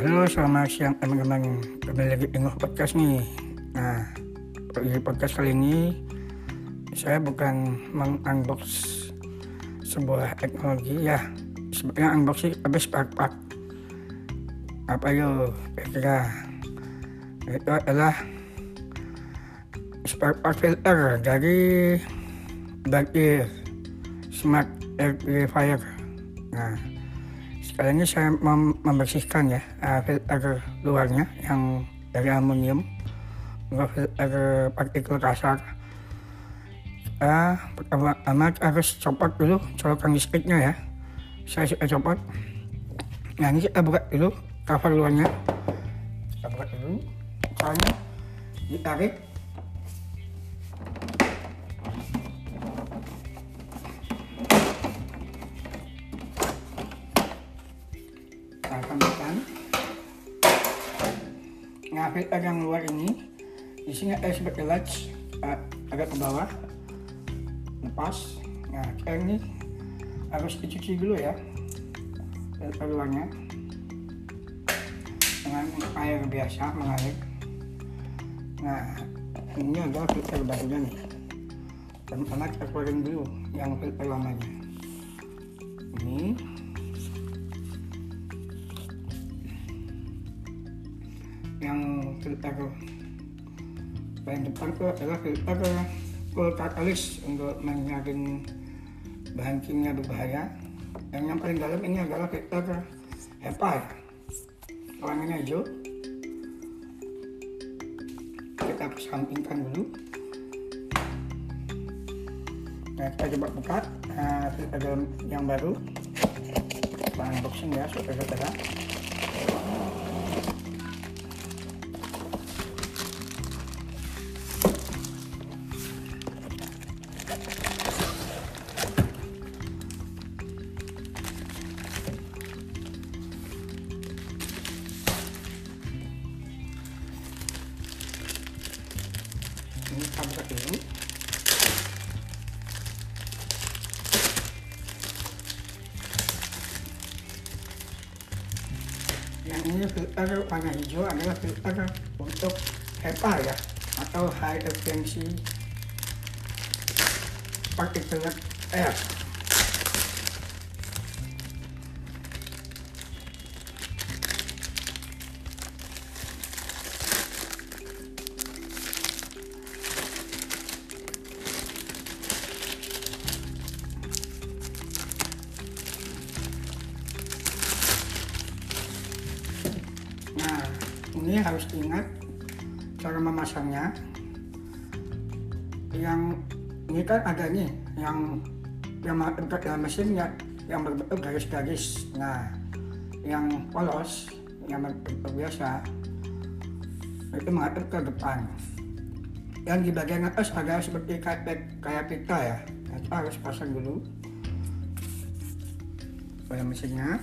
Halo, selamat siang teman-teman. Kembali lagi dengan podcast nih. Nah, di podcast kali ini saya bukan mengunbox sebuah teknologi ya. Sebenarnya unboxing habis pak-pak. Apa yuk kira-kira? Itu adalah spark plug filter dari Blackbeard Smart Air Purifier. Nah, Ini saya mem membersihkan ya uh, filter luarnya yang dari aluminium untuk partikel kasar. Uh, pertama harus copot dulu colokan listriknya ya. Saya sudah copot. Nah ini kita buka dulu cover luarnya. Kita buka dulu. Soalnya ditarik filter yang luar ini. Sini ada seperti latch uh, agak ke bawah. Lepas. Nah sekarang ini harus dicuci dulu ya filter luarnya dengan air biasa mengalir. Nah ini adalah filter barunya nih. Pertama kita keluarin dulu yang filter lamanya. Ini filter bagian depan itu adalah filter full katalis untuk menyaring bahan kimia berbahaya. Dan yang paling dalam ini adalah filter HEPA ya. Warnanya hijau kita kesampingkan dulu. Nah kita coba buka nah, filter yang baru. Bahan unboxing ya saudara-saudara filter warna hijau adalah filter untuk HEPA ya atau high efficiency particulate air ini harus diingat cara memasangnya. Yang ini kan ada nih yang yang dalam mesin ya yang berbentuk garis-garis. Nah, yang polos yang berbentuk biasa itu menghadap ke depan. Yang di bagian atas ada seperti kayak kayak pita ya. Nah, kita harus pasang dulu pada mesinnya.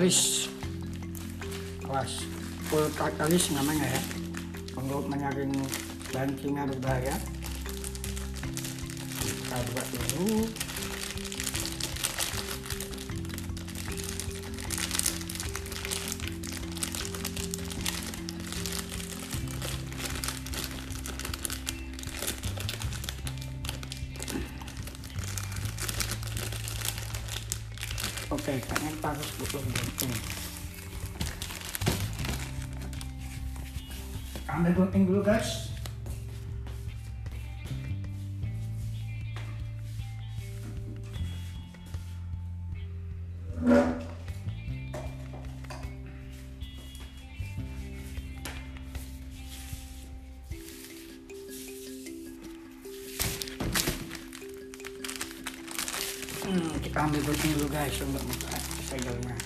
Katalis kelas full katalis namanya ya untuk menyaring bahan kimia berbahaya. Kita buka dulu. Oke, kita harus gunting. Ambil gunting dulu guys. Hmm, kita ambil dulu guys untuk buka segelnya.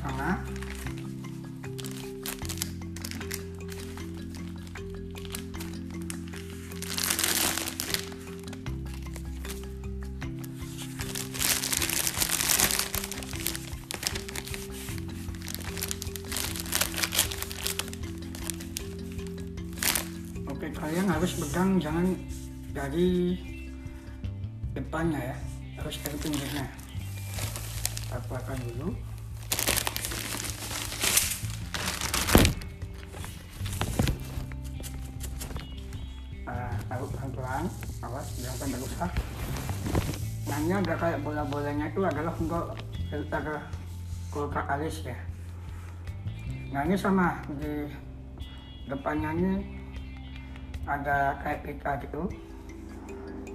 setengah Oke, kalian harus pegang jangan dari depannya ya, harus dari pinggirnya. Aku akan dulu. Taruh pelan-pelan awas jangan sampai rusak ini agak kayak bola-bolanya itu adalah untuk filter kulkas alis ya. Nah ini sama di depannya ini ada kayak pita gitu.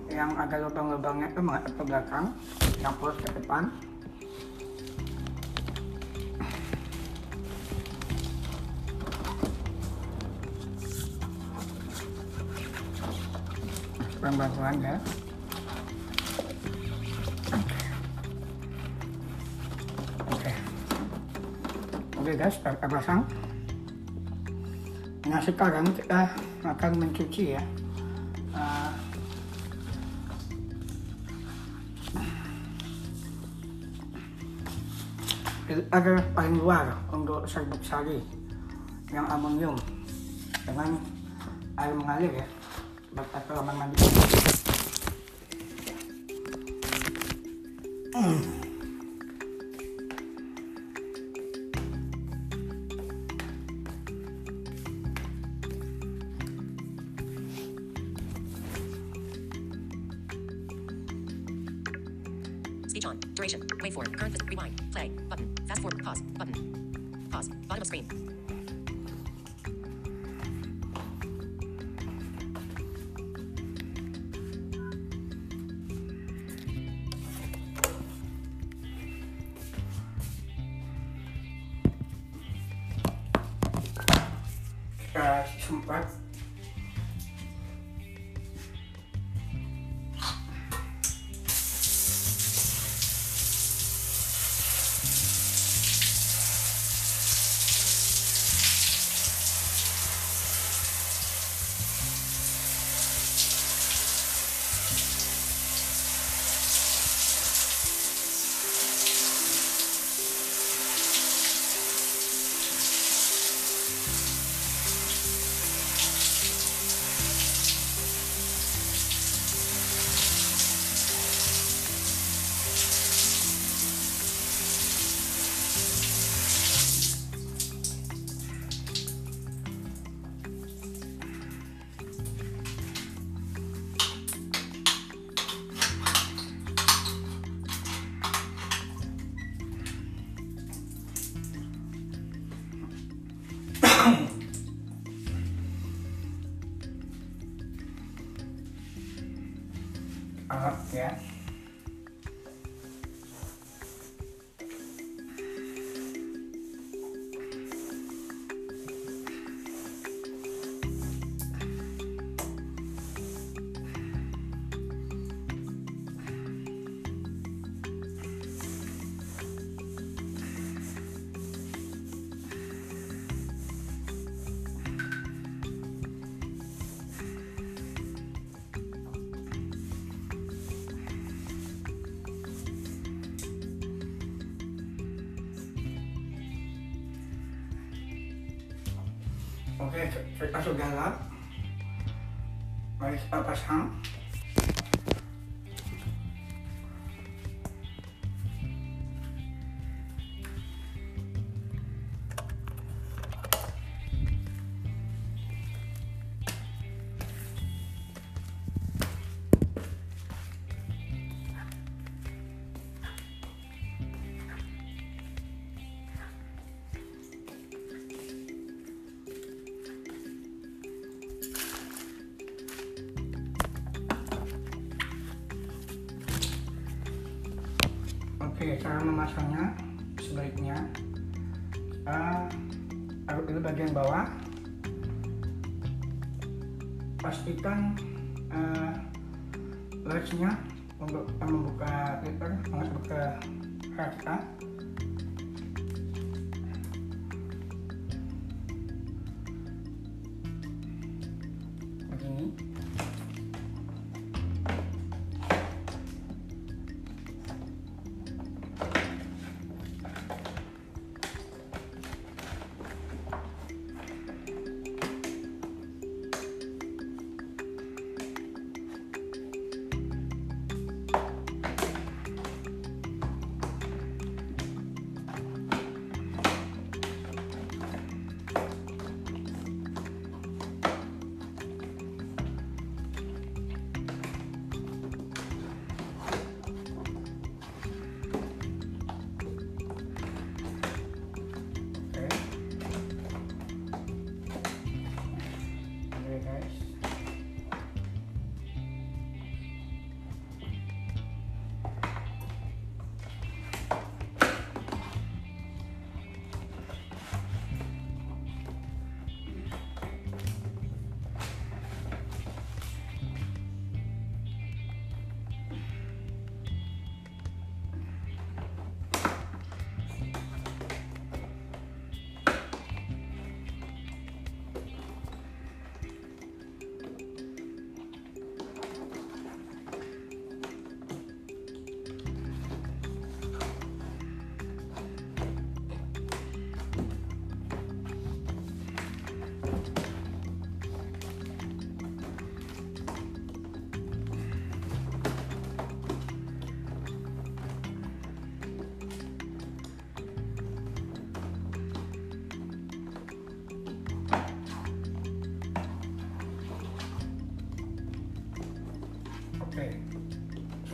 Yang ada lubang-lubangnya itu menghadap ke belakang polos ke depan pelan-pelan ya. Oke. Oke guys kita pasang. Nah sekarang kita akan mencuci ya. Uh, ada paling luar untuk serbuk sari yang amonium dengan air mengalir ya batas kamar mandi. Speech on. Duration. Wait for. Current. Rewind. Play. Button. Fast forward. Pause. Button. Pause. Bottom of screen. Alat ya oke kita sudah lap mari kita pasang Oke, cara memasangnya sebaiknya kita taruh dulu bagian bawah. Pastikan uh, latchnya untuk kita membuka filter masuk ke. Begini.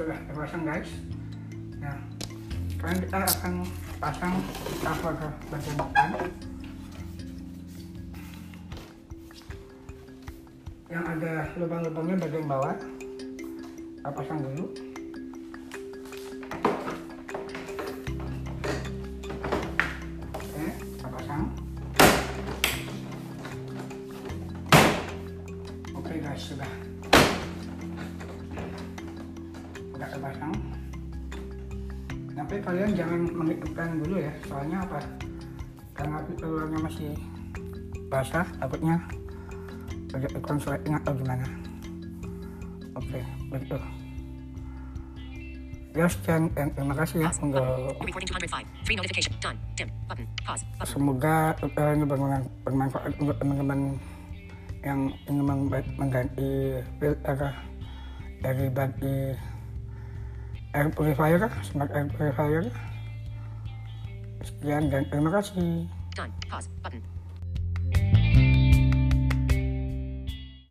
Sudah terpasang guys. Nah, sekarang kita akan pasang cover ke bagian depan. Yang ada lubang-lubangnya bagian bawah, kita pasang dulu. Tapi kalian jangan menghidupkan dulu ya, soalnya apa? Karena api telurnya masih basah, takutnya ada konsleting atau gimana. Oke, begitu. Ya sekian dan terima kasih ya untuk Button. You're recording 205. Free notification. Done. Dim. Button. Pause. Button. semoga tutorial ini bermanfaat, untuk teman-teman yang ingin meng- mengganti filter dari bagi air purifier, smart air purifier. Sekian dan terima kasih. Done. Pause. Button.